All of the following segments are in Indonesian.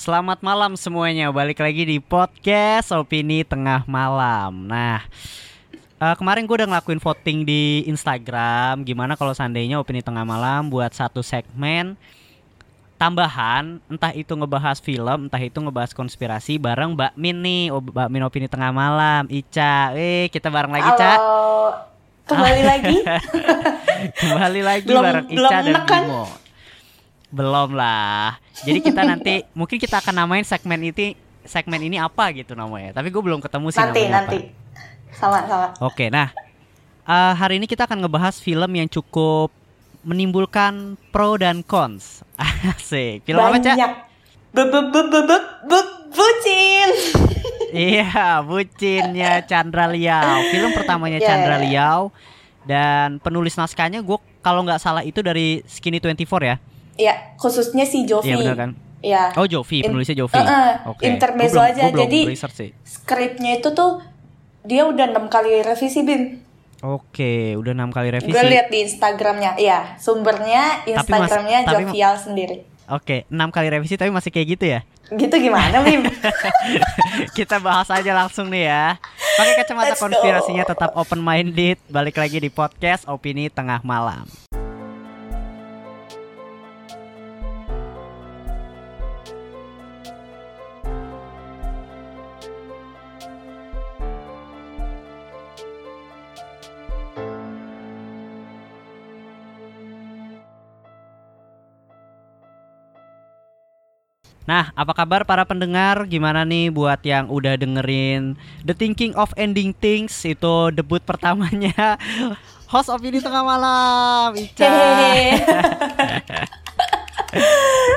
Selamat malam semuanya, balik lagi di podcast Opini Tengah Malam. Nah, uh, kemarin gue udah ngelakuin voting di Instagram. Gimana kalau seandainya Opini Tengah Malam buat satu segmen tambahan, entah itu ngebahas film, entah itu ngebahas konspirasi bareng Mbak Min nih, oh, Mbak Min Opini Tengah Malam, Ica. Eh, kita bareng lagi, Ca. Kembali lagi. Kembali lagi belum, bareng Ica belum dan menekan. Bimo. Belum lah. Jadi kita nanti mungkin kita akan namain segmen ini segmen ini apa gitu namanya. Tapi gue belum ketemu sih nanti, namanya nanti. Sama sama. Oke, nah uh, hari ini kita akan ngebahas film yang cukup menimbulkan pro dan cons. Asik. Film Banyak. apa, Cak? Bu bu bu bu bu bu bucin. iya, bucinnya Chandra Liao. Film pertamanya yeah. Chandra Liao dan penulis naskahnya gue kalau nggak salah itu dari Skinny 24 ya. Iya, khususnya si Jovi. Iya benar kan? Iya. Oh Jovi, penulisnya Jovi. Uh, uh, okay. Intermezzo belum, aja. Jadi skripnya itu tuh dia udah enam kali revisi bin. Oke, udah enam kali revisi. Gue lihat di Instagramnya, iya sumbernya Instagramnya tapi mas, Jovial tapi, sendiri. Oke, enam kali revisi tapi masih kayak gitu ya? Gitu gimana, Bim? Kita bahas aja langsung nih ya. Pakai kacamata konspirasinya tetap open minded. Balik lagi di podcast Opini Tengah Malam. Nah, apa kabar para pendengar? Gimana nih buat yang udah dengerin The Thinking of Ending Things itu debut pertamanya host opini tengah malam Ica.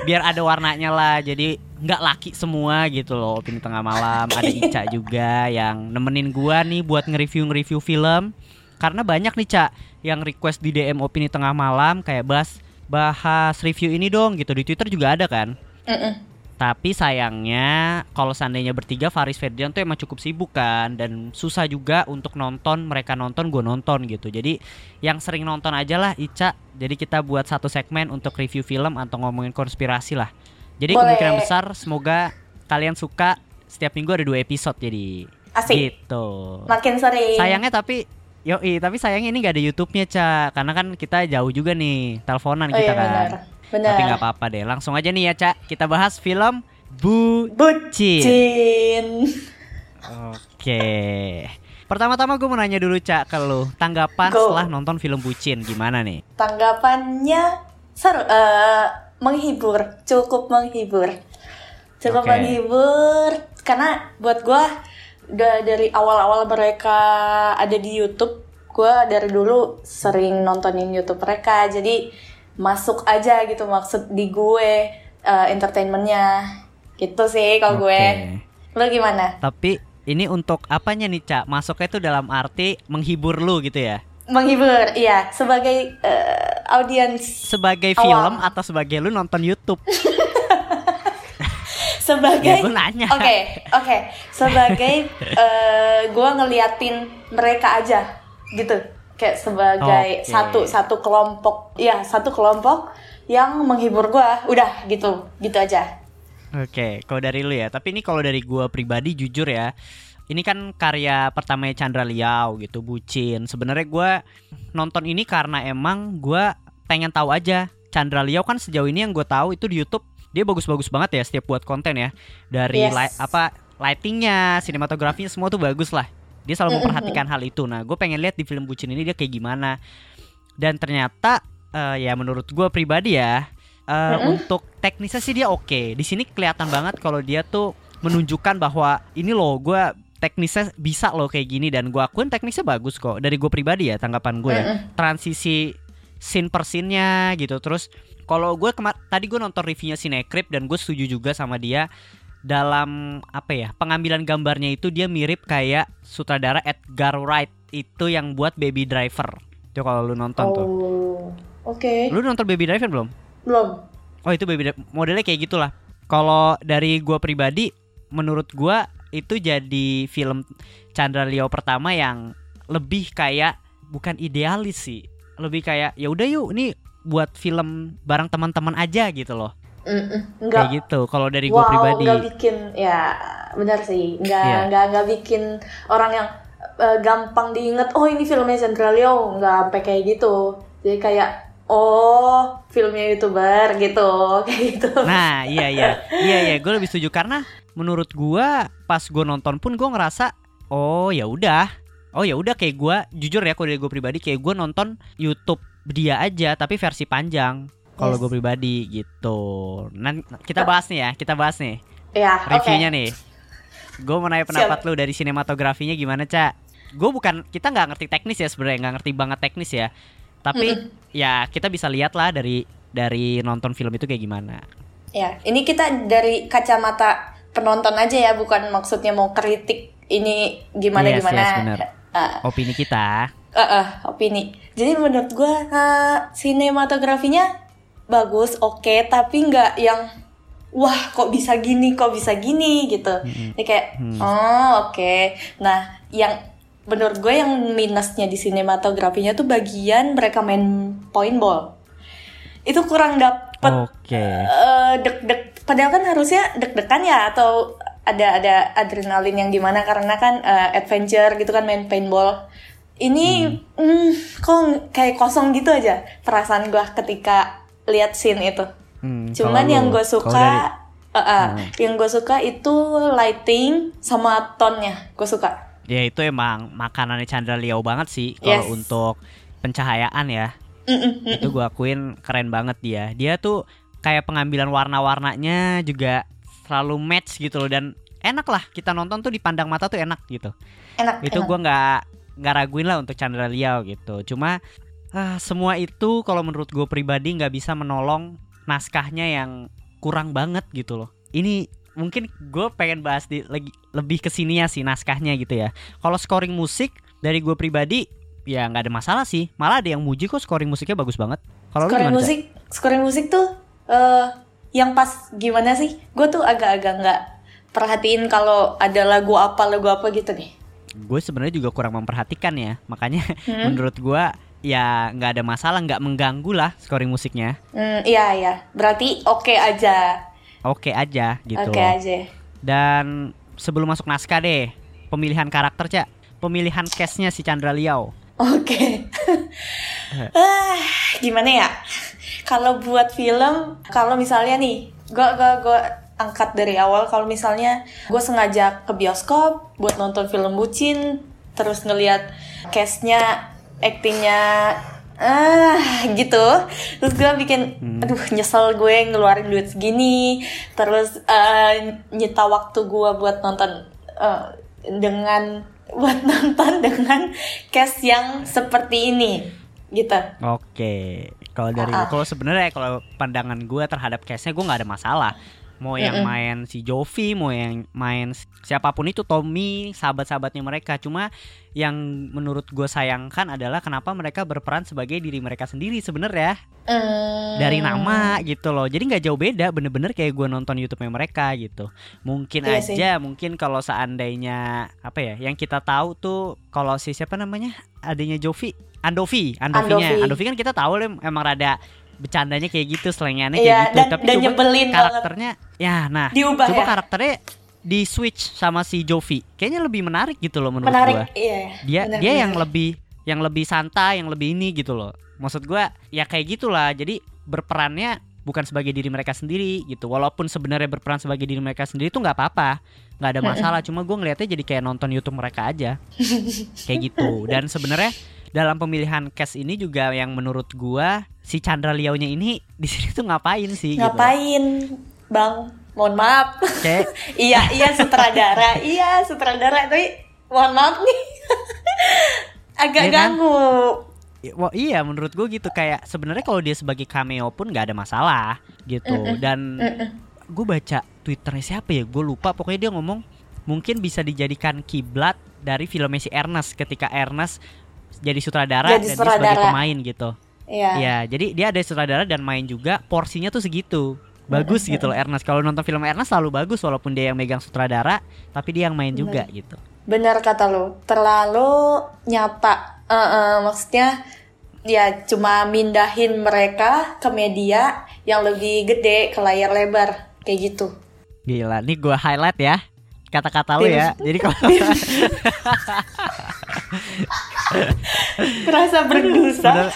Biar ada warnanya lah. Jadi nggak laki semua gitu loh opini tengah malam. Ada Ica juga yang nemenin gua nih buat nge-review nge-review film. Karena banyak nih Cak yang request di DM opini tengah malam kayak bahas bahas review ini dong gitu di Twitter juga ada kan. Mm -mm tapi sayangnya kalau seandainya bertiga Faris Ferdian tuh emang cukup sibuk kan dan susah juga untuk nonton mereka nonton gue nonton gitu. Jadi yang sering nonton aja lah Ica. Jadi kita buat satu segmen untuk review film atau ngomongin konspirasi lah. Jadi Boleh. kemungkinan besar semoga kalian suka setiap minggu ada dua episode jadi Asik. gitu. Makin sering. Sayangnya tapi Yoi, tapi sayangnya ini gak ada YouTube-nya, Ca. Karena kan kita jauh juga nih, teleponan oh, kita iya, kan. Benar. Benar. Tapi nggak apa-apa deh. Langsung aja nih ya, Cak. Kita bahas film Bucin. Bucin. Oke. Pertama-tama gue mau nanya dulu, Cak, ke lu. Tanggapan Go. setelah nonton film Bucin gimana nih? Tanggapannya seru, uh, menghibur, cukup menghibur. Cukup okay. menghibur karena buat gue udah dari awal-awal mereka ada di YouTube, gue dari dulu sering nontonin YouTube mereka. Jadi masuk aja gitu maksud di gue uh, entertainmentnya. Gitu sih kalau okay. gue lo gimana? Tapi ini untuk apanya nih cak masuknya itu dalam arti menghibur lu gitu ya? Menghibur iya. Sebagai uh, audiens sebagai awal. film atau sebagai lu nonton YouTube? Sebagai ya, nanya. Oke okay, oke. Okay. sebagai uh, gue ngeliatin mereka aja gitu kayak sebagai okay. satu satu kelompok ya satu kelompok yang menghibur gue udah gitu gitu aja oke okay. kalau dari lu ya tapi ini kalau dari gue pribadi jujur ya ini kan karya pertamanya Chandra Liao gitu bucin sebenarnya gue nonton ini karena emang gue pengen tahu aja Chandra Liao kan sejauh ini yang gue tahu itu di YouTube dia bagus-bagus banget ya setiap buat konten ya dari yes. light, apa lightingnya sinematografinya semua tuh bagus lah dia selalu memperhatikan hal itu. Nah, gue pengen lihat di film Bucin ini dia kayak gimana. Dan ternyata uh, ya menurut gue pribadi ya uh, untuk teknisnya sih dia oke. Okay. Di sini kelihatan banget kalau dia tuh menunjukkan bahwa ini loh gue teknisnya bisa loh kayak gini dan gue akuin teknisnya bagus kok dari gue pribadi ya tanggapan gue ya transisi scene per scene-nya gitu terus kalau gue kemar tadi gue nonton reviewnya Cinecrip dan gue setuju juga sama dia dalam apa ya pengambilan gambarnya itu dia mirip kayak sutradara Edgar Wright itu yang buat Baby Driver. Itu kalau lu nonton oh, tuh. Oke. Okay. Lu nonton Baby Driver belum? Belum. Oh itu Baby modelnya kayak gitulah. Kalau dari gua pribadi menurut gua itu jadi film Chandra Leo pertama yang lebih kayak bukan idealis sih. Lebih kayak ya udah yuk ini buat film bareng teman-teman aja gitu loh Mm-mm, Kayak Enggak. gitu. Kalau dari gue wow, pribadi. nggak bikin ya benar sih. Nggak Iya. nggak nggak bikin orang yang eh, gampang diinget. Oh ini filmnya Chandra Leo nggak sampai kayak gitu. Jadi kayak oh filmnya youtuber gitu kayak gitu. Nah, iya iya. Iya iya, gue lebih setuju karena menurut gua pas gue nonton pun gue ngerasa oh ya udah. Oh ya udah kayak gua jujur ya kalau dari gue pribadi kayak gue nonton YouTube dia aja tapi versi panjang. Kalau Yes. gue pribadi gitu. Nah, kita bahas nih ya, kita bahas nih ya oke. reviewnya nih. Gue mau nanya pendapat lu dari sinematografinya gimana, Cak? Gue bukan kita nggak ngerti teknis ya sebenarnya, nggak ngerti banget teknis ya. Tapi ya kita bisa lihat lah dari dari nonton film itu kayak gimana. Ya ini kita dari kacamata penonton aja ya bukan maksudnya mau kritik ini gimana Yes, gimana. yes, benar. Ah, Opini kita. Eh, eh, opini. Jadi menurut gue sinematografinya bagus, oke, tapi nggak yang wah kok bisa gini, kok bisa gini gitu. Ini kayak Hmm. oh oke. Nah yang menurut gue yang minusnya di sinematografinya tuh bagian mereka main point ball. Itu kurang dapet Oke. eh, deg-deg. Padahal kan harusnya deg-degan ya atau ada ada adrenalin yang gimana karena kan eh, adventure gitu kan main paintball. Ini hmm, kok kayak kosong gitu aja perasaan gua ketika lihat scene itu. Hmm, Cuman yang gue suka, dari- eh, eh, Hmm. yang gue suka itu lighting sama tonnya. Gue suka. ya itu emang makanannya Chandra Liao banget sih kalau Yes. untuk pencahayaan ya. Mm, mm, mm, Itu gua akuin keren banget dia. Dia tuh kayak pengambilan warna-warnanya juga selalu match gitu loh dan enak lah kita nonton tuh dipandang mata tuh enak gitu. Enak. itu gua nggak nggak raguin lah untuk Chandra Liao gitu cuma ah, semua itu kalau menurut gue pribadi nggak bisa menolong naskahnya yang kurang banget gitu loh. Ini mungkin gue pengen bahas di lagi lebih ke sini ya sih naskahnya gitu ya. Kalau scoring musik dari gue pribadi ya nggak ada masalah sih. Malah ada yang muji kok scoring musiknya bagus banget. Kalau scoring musik scoring musik tuh eh yang pas gimana sih? Gue tuh agak-agak nggak perhatiin kalau ada lagu apa lagu apa gitu deh gue sebenarnya juga kurang memperhatikan ya. Makanya Hmm? menurut gue ya nggak ada masalah nggak mengganggu lah scoring musiknya. Hmm, iya iya. Berarti oke aja. Oke aja gitu. Oke aja. Dan sebelum masuk naskah deh, pemilihan karakter cak, pemilihan castnya si Chandra Liao. oke. Ah gimana ya? Kalau buat film kalau misalnya nih gue gua gua angkat dari awal kalau misalnya gue sengaja ke bioskop buat nonton film bucin terus ngelihat castnya actingnya ah gitu. Terus gue bikin aduh nyesel gue ngeluarin duit segini. Terus eh, nyita waktu gue buat nonton eh, dengan buat nonton dengan cast yang seperti ini gitu. Oke, kalau dari Ah, ah. kalau sebenarnya kalau pandangan gue terhadap castnya gue nggak ada masalah. Mau yang Mm-mm. main si Jovi, mau yang main siapa pun itu Tommy, sahabat-sahabatnya mereka. Cuma yang menurut gue sayangkan adalah kenapa mereka berperan sebagai diri mereka sendiri sebenarnya Hmm. dari nama gitu loh. Jadi nggak jauh beda, bener-bener kayak gue nonton YouTube-nya mereka gitu. Mungkin Iya sih. aja, mungkin kalau seandainya apa ya, yang kita tahu tuh kalau si siapa namanya adanya Jovi, Andovi, Andovinya, Andovi. Andovi kan kita tahu emang rada bercandanya kayak gitu, selengannya kayak Iya, gitu. dan, Tapi dan coba nyebelin banget. karakternya, ya nah, diubah coba ya. karakternya di switch sama si Jovi, kayaknya lebih menarik gitu loh menurut menarik gua. iya dia benar, dia benar. yang lebih yang lebih santai yang lebih ini gitu loh. Maksud gua ya kayak gitulah. Jadi berperannya bukan sebagai diri mereka sendiri gitu. Walaupun sebenarnya berperan sebagai diri mereka sendiri itu nggak apa-apa. Nggak ada masalah. Cuma gua ngelihatnya jadi kayak nonton YouTube mereka aja. Kayak gitu. Dan sebenarnya dalam pemilihan cast ini juga yang menurut gua si Chandra Liao-nya ini di sini tuh ngapain sih gitu. ngapain? Bang mohon maaf. Kayak iya iya sutradara. Iya sutradara. Tapi mohon maaf nih. Agak kan? ganggu. Wah, iya menurut gue gitu. Kayak sebenarnya kalau dia sebagai cameo pun nggak ada masalah gitu. Dan gue baca twitternya siapa ya? Gue lupa. Pokoknya dia ngomong mungkin bisa dijadikan kiblat dari filmnya si Ernest. Ketika Ernest jadi sutradara Jadi dan dia sebagai sutradara. pemain gitu. Iya. Ya jadi dia ada sutradara dan main juga porsinya tuh segitu. Bagus gitu loh Ernest. Kalau nonton film Ernest selalu bagus walaupun dia yang megang sutradara tapi dia yang main juga gitu. Benar kata lo terlalu nyata. Eh, eh, maksudnya ya cuma mindahin mereka ke media yang lebih gede ke layar lebar. Kayak gitu. Gila, nih gue highlight ya kata-kata lu ya. Jadi kalau Merasa berdosa.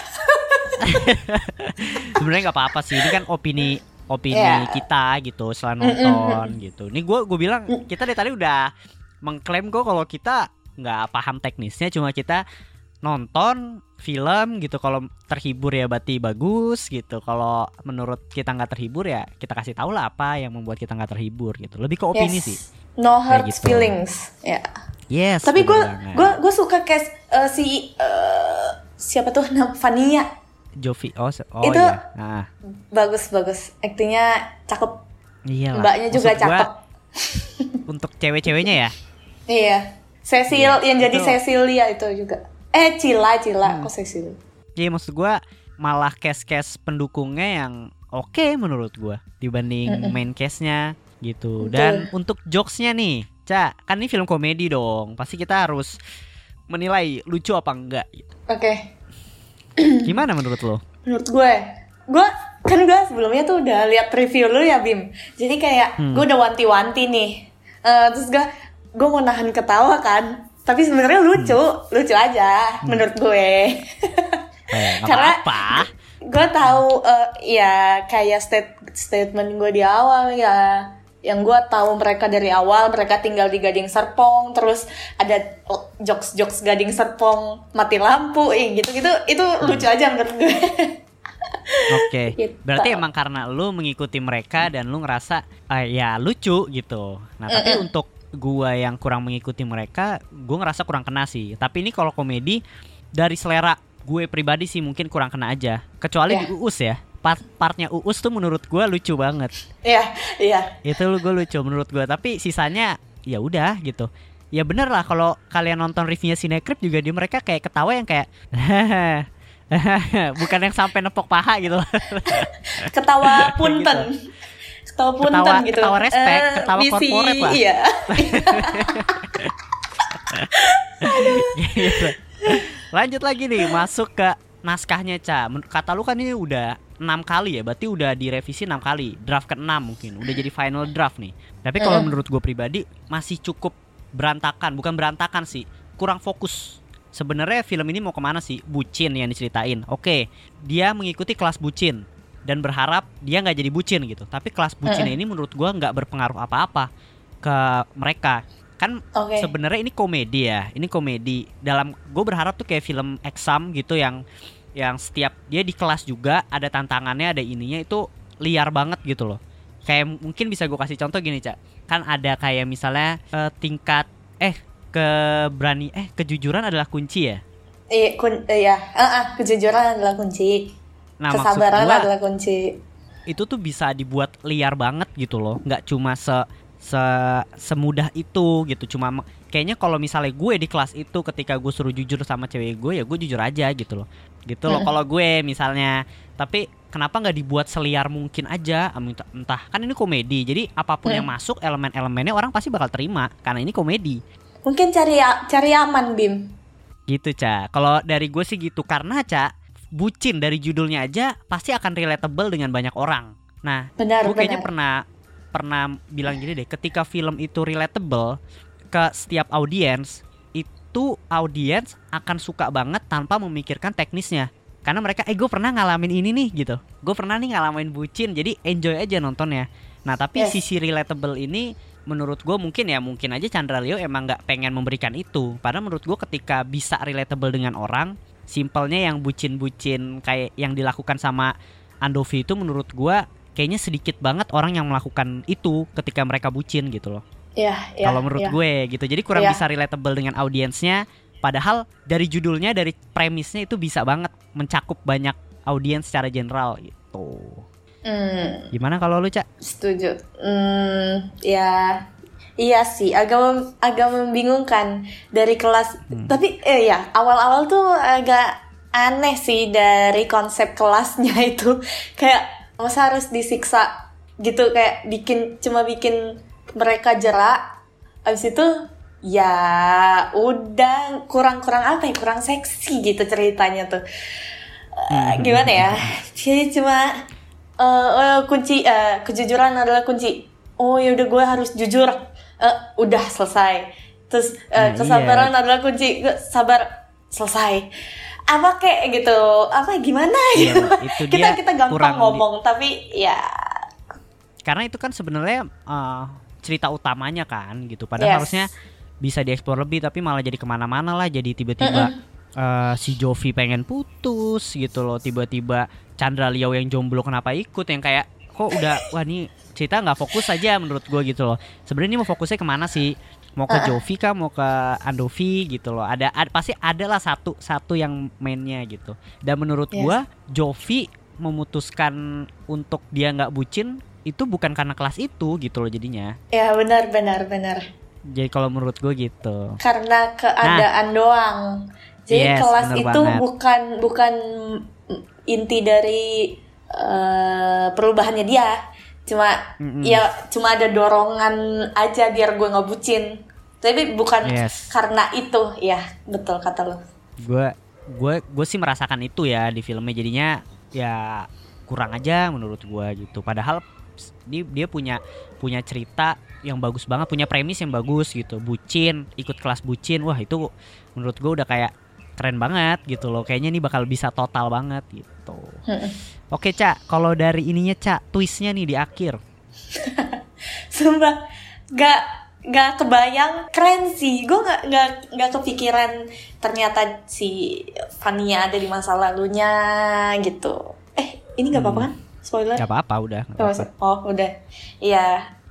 Sebenarnya nggak apa-apa sih. Ini kan opini opini Iya. kita gitu setelah nonton gitu. Nih gue gue bilang kita dari tadi udah mengklaim kok kalau kita nggak paham teknisnya, cuma kita nonton film gitu kalau terhibur ya berarti bagus gitu kalau menurut kita nggak terhibur ya kita kasih tahu lah apa yang membuat kita nggak terhibur gitu lebih ke opini Yes. sih No hurt gitu. feelings. Ya. Yes Tapi gue gue gue suka kayak eh, si eh, siapa tuh? Nam- Vania. Jovi oh oh Itu- iya. Nah bagus bagus. Aktingnya cakep. Iyalah. Mbaknya juga Maksud gua, cakep. untuk cewek-ceweknya ya? Iya. Cecil Iya, yang jadi itu- Cecilia itu juga. Eh Cila Cila Hmm. kok Cecil? Iya maksud gua malah cast-cast pendukungnya yang oke menurut gua dibanding main cast-nya gitu. Betul. Dan untuk jokes-nya nih, Cak, kan ini film komedi dong. Pasti kita harus menilai lucu apa enggak gitu. oke Gimana menurut lo? menurut gue gue kan gue sebelumnya tuh udah lihat review lu ya Bim jadi kayak Hmm. gue udah wanti-wanti nih Eh, terus gue gue mau nahan ketawa kan tapi sebenarnya lucu Hmm. lucu aja menurut gue Eh, Karena- apa-apa. gue tahu eh, ya kayak state, statement gue di awal ya yang gue tahu mereka dari awal mereka tinggal di Gading Serpong terus ada jokes jokes Gading Serpong mati lampu eh, gitu gitu itu lucu aja menurut gue Oke. Gitu. Berarti emang karena lu mengikuti mereka dan lu ngerasa ah, ya lucu gitu. Nah, tapi untuk gua yang kurang mengikuti mereka, gua ngerasa kurang kena sih. Tapi ini kalau komedi dari selera gue pribadi sih mungkin kurang kena aja. Kecuali Ya. di Uus ya. Part partnya Uus tuh menurut gua lucu banget. Iya, iya. Itu lu gue lucu menurut gua. Tapi sisanya ya udah gitu. Ya bener lah kalau kalian nonton reviewnya Cinecrip juga di mereka kayak ketawa yang kayak bukan yang sampai nepok paha gitu. Ketawa punten. Ketawa punten Ketawa- gitu. ketawa respect, Eh, ketawa misi- corporate lah. Iya. Gitu. Lanjut lagi nih masuk ke naskahnya Ca. Kata lu kan ini udah enam kali ya, berarti udah direvisi enam kali. Draft ke-6 mungkin, udah jadi final draft nih. Tapi kalau menurut gue pribadi masih cukup berantakan, bukan berantakan sih, kurang fokus. Sebenarnya film ini mau ke mana sih? Bucin yang diceritain. Oke, dia mengikuti kelas bucin dan berharap dia nggak jadi bucin gitu. Tapi kelas bucinnya ini menurut gua nggak berpengaruh apa-apa ke mereka. Kan Oke. sebenarnya ini komedi ya ini komedi dalam gue berharap tuh kayak film exam gitu yang yang setiap dia di kelas juga ada tantangannya ada ininya itu liar banget gitu loh kayak mungkin bisa gue kasih contoh gini cak kan ada kayak misalnya eh, tingkat eh keberani eh kejujuran adalah kunci ya Iya, kun, iya. Ah, ah, kejujuran adalah kunci. nah Kesabaran gua adalah kunci. itu tuh bisa dibuat liar banget gitu loh nggak cuma se se semudah itu gitu cuma kayaknya kalau misalnya gue di kelas itu ketika gue suruh jujur sama cewek gue ya gue jujur aja gitu loh gitu loh kalau gue misalnya. Tapi kenapa nggak dibuat seliar mungkin aja? Am- entah, entah. Kan ini komedi jadi apa pun yang masuk elemen-elemennya orang pasti bakal terima karena ini komedi. Mungkin cari cari aman, Bim. gitu ca. Kalau dari gue sih gitu karena ca bucin dari judulnya aja pasti akan relatable dengan banyak orang. Nah Benar, gue kayaknya benar. pernah pernah bilang gini deh ketika film itu relatable ke setiap audiens itu audiens akan suka banget tanpa memikirkan teknisnya karena mereka eh gue pernah ngalamin ini nih gitu gue pernah nih ngalamin bucin jadi enjoy aja nontonnya nah tapi Yes. sisi relatable ini menurut gue mungkin ya mungkin aja Chandra Leo emang nggak pengen memberikan itu padahal menurut gue ketika bisa relatable dengan orang simpelnya yang bucin-bucin kayak yang dilakukan sama Andovi itu menurut gua kayaknya sedikit banget orang yang melakukan itu ketika mereka bucin gitu loh. Iya, iya. Kalau menurut iya. gue gitu. Jadi kurang Iya. bisa relatable dengan audiensnya padahal dari judulnya dari premisnya itu bisa banget mencakup banyak audiens secara general gitu. Hmm, Gimana kalau lu, Cak? setuju. Hmm, ya. Iya sih, agak mem- agak membingungkan dari kelas. Hmm. Tapi eh ya, awal-awal tuh agak aneh sih dari konsep kelasnya itu. Kayak masa harus disiksa gitu kayak bikin cuma bikin mereka jerak. Abis itu ya udah kurang-kurang apa ya? Kurang seksi gitu ceritanya tuh. uh, gimana ya? Jadi cuma uh, uh, kunci uh, kejujuran adalah kunci. Oh ya udah gue harus jujur. Uh, udah selesai. Terus uh, Nah, kesabaran iya. adalah kunci. Gue sabar selesai. Apa kayak gitu? Apa gimana Iya, gitu? itu kita dia kita gampang di- ngomong tapi ya. Karena itu kan sebenarnya eh, cerita utamanya kan gitu. Padahal Yes. harusnya bisa dieksplor lebih tapi malah jadi ke mana-mana lah. Jadi tiba-tiba eh, si Jovi pengen putus gitu loh. Tiba-tiba Chandra Liao yang jomblo kenapa ikut? Yang kayak kok udah wah nih cerita nggak fokus aja menurut gue gitu loh. Sebenarnya ini mau fokusnya ke mana sih? Mau ke Jovi kah? Mau ke Andovi gitu loh. Ada, ada pasti adalah satu satu yang mainnya gitu. Dan menurut Yes. gua Jovi memutuskan untuk dia nggak bucin itu bukan karena kelas itu gitu loh jadinya. Ya benar benar benar. Jadi kalau menurut gue gitu. Karena keadaan doang. Jadi Yes, kelas itu banget. bukan bukan inti dari eh, perubahannya dia. Cuma Mm-mm. ya cuma ada dorongan aja biar gue nggak bucin tapi bukan Yes. karena itu. Ya betul kata lo. Gue gue gue sih merasakan itu ya di filmnya. Jadinya ya kurang aja menurut gue gitu. Padahal dia dia punya punya cerita yang bagus banget punya premis yang bagus gitu. Bucin ikut kelas bucin wah itu menurut gue udah kayak keren banget gitu loh. Kayaknya ini bakal bisa total banget gitu. Oke cak kalau dari ininya cak twistnya nih di akhir. Sumpah gak gak kebayang keren sih. Gue gak, gak, gak kepikiran ternyata si Fania ada di masa lalunya gitu. Eh ini gak apa-apa kan spoiler? Gak apa-apa udah nggak Gak apa-apa. masalah. oh udah. Iya.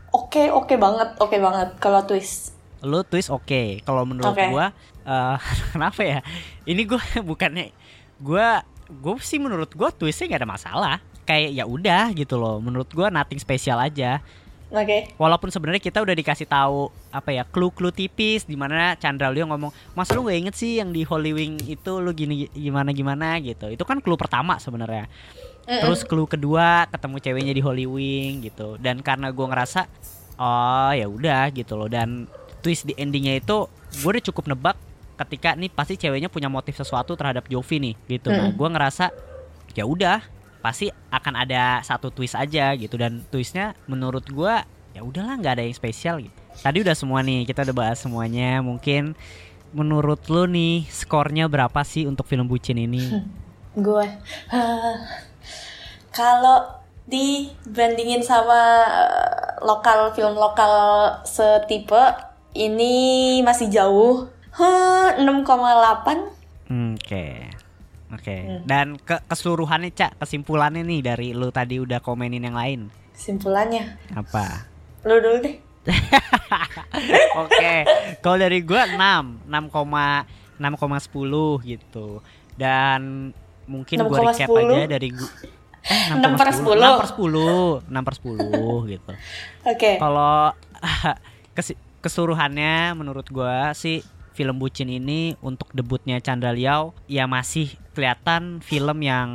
Oke oke banget oke banget. Kalau twist. Lu twist oke. Kalau menurut Oke. gua eh, kenapa ya? Ini gua bukannya gua gue sih menurut gua twistnya nggak ada masalah. Kayak ya udah gitu loh. Menurut gua nothing spesial aja. Oke. Walaupun sebenarnya kita udah dikasih tahu apa ya clue-clue tipis di mana Chandra Leo ngomong masa lu gak inget sih yang di Holy Wing itu lu gini gimana gimana gitu. Itu kan clue pertama sebenarnya Terus clue kedua ketemu ceweknya di Holy Wing gitu. Dan karena gua ngerasa oh ya udah gitu loh dan twist di endingnya itu gue udah cukup nebak ketika nih pasti ceweknya punya motif sesuatu terhadap Jovi nih gitu. Nah, gua ngerasa ya udah pasti akan ada satu twist aja gitu dan twistnya menurut gua ya udahlah nggak ada yang spesial gitu. Tadi udah semua nih kita udah bahas semuanya. Mungkin menurut lu nih skornya berapa sih untuk film bucin ini? gue kalau dibandingin sama eh, lokal film lokal setipe ini masih jauh Huh, 6,8 Hmm, Oke. Oke. Dan ke keseluruhannya Cak, kesimpulannya nih dari lu tadi udah komenin yang lain. simpulannya Apa? lu dulu deh Oke. Kalau dari gua 6, 6, 6,10 gitu. Dan mungkin gua recap 6,10? aja dari gua eh, 6 per 10. 6 per 10 6 per 10 gitu oke Kalau kesi- keseluruhannya menurut gua sih film bucin ini untuk debutnya Chandra Liao ya masih kelihatan film yang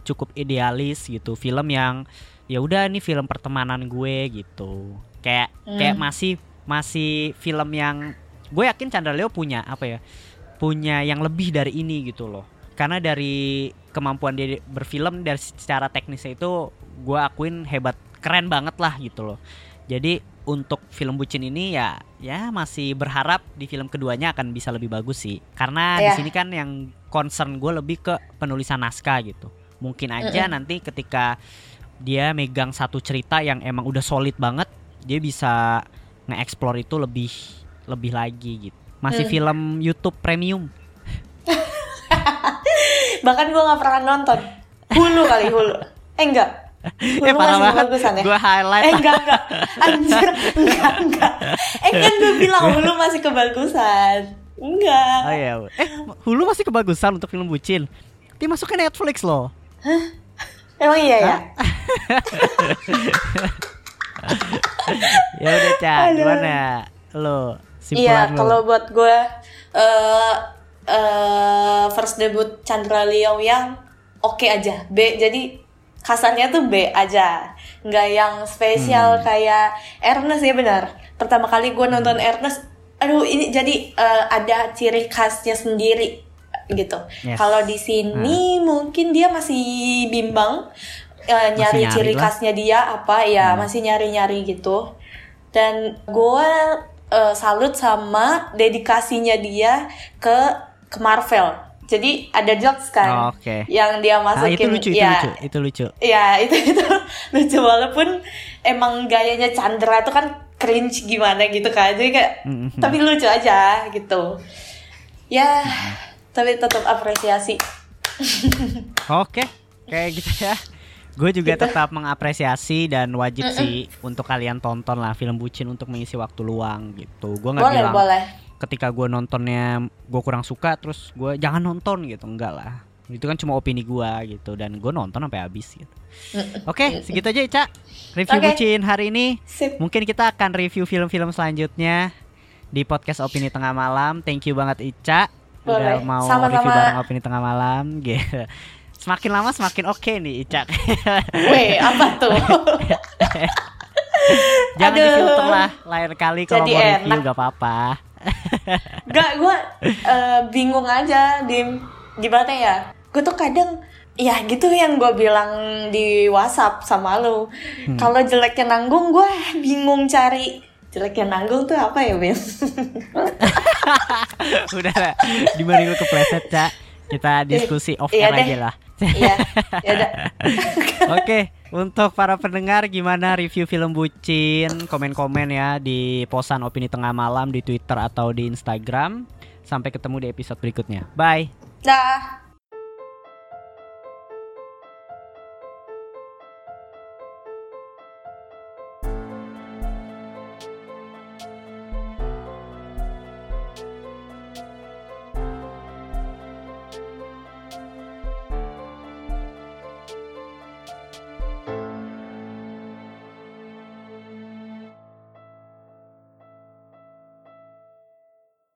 cukup idealis gitu, film yang ya udah ini film pertemanan gue gitu. Kayak kayak masih masih film yang gue yakin Chandra Leo punya apa ya? Punya yang lebih dari ini gitu loh. Karena dari kemampuan dia berfilm dari secara teknisnya itu gue akuin hebat, keren banget lah gitu loh. Jadi untuk film bucin ini ya ya masih berharap di film keduanya akan bisa lebih bagus sih. Karena di Iya. sini kan yang concern gue lebih ke penulisan naskah gitu. Mungkin aja nanti ketika dia megang satu cerita yang emang udah solid banget, dia bisa nge-explore itu lebih lebih lagi gitu. Masih Mm. film YouTube premium. Bahkan gue nggak pernah nonton. Hulu kali hulu. Eh enggak. Hulu eh parah masih kebagusan ya. Gue highlight. eh enggak enggak. Anjir enggak enggak. Eh kan gue bilang hulu masih kebagusan. Enggak. Oh iya. Eh, Hulu masih kebagusan untuk film bucin. Dia masuk ke Netflix loh. emang iya ya? Ya udah, Ca. Gimana? Lo simpulan Iya, kalau buat gue eh eh, first debut Chandra Liao yang oke aja, B. Jadi kasarnya tuh B aja, nggak yang spesial kayak Ernest ya benar. Pertama kali gue nonton Ernest, aduh ini jadi eh, ada ciri khasnya sendiri gitu. Yes. Kalau di sini mungkin dia masih bimbang eh, nyari, nyari ciri lah. khasnya dia apa ya masih nyari-nyari gitu. Dan gue eh, salut sama dedikasinya dia ke ke Marvel. Jadi ada jokes kan Oh, oke. yang dia Ah, masukin itu lucu, itu ya, lucu, itu lucu. Ya itu itu lucu walaupun emang gayanya Chandra tuh kan cringe gimana gitu kan jadi kayak Mhm. tapi lucu aja gitu ya tapi tetap apresiasi Oke, kayak gitu ya. Gue juga Gitu. tetap mengapresiasi dan wajib sih untuk kalian tonton lah film bucin untuk mengisi waktu luang gitu. Gue nggak boleh bilang boleh ketika gue nontonnya gue kurang suka terus gue jangan nonton gitu enggak lah. Itu kan cuma opini gue gitu dan gue nonton sampai habis gitu. Oke, segitu aja Ica. Review Oke. bucin hari ini. sip Mungkin kita akan review film-film selanjutnya di podcast Opini Tengah Malam. Thank you banget Ica udah Boleh. mau Sama-sama. review bareng Opini Tengah Malam. Gitu. Semakin lama semakin oke nih Ica. weh apa tuh Jangan Aduh. difilter lah lain kali kalau mau review enak. gak apa-apa. Gak, gue bingung aja, Dim. Gimana ya? Gue tuh kadang, ya gitu yang gue bilang di WhatsApp sama lu. Hmm. Kalau jeleknya nanggung, gue bingung cari jeleknya nanggung tuh apa ya, Bim? Udah lah, dibanding lu kepleset Ca. Kita diskusi off Iya aja lah. Iya, ya. Oke, untuk para pendengar gimana review film bucin? Komen-komen ya di posan opini tengah malam di Twitter atau di Instagram. Sampai ketemu di episode berikutnya. Bye. Dah.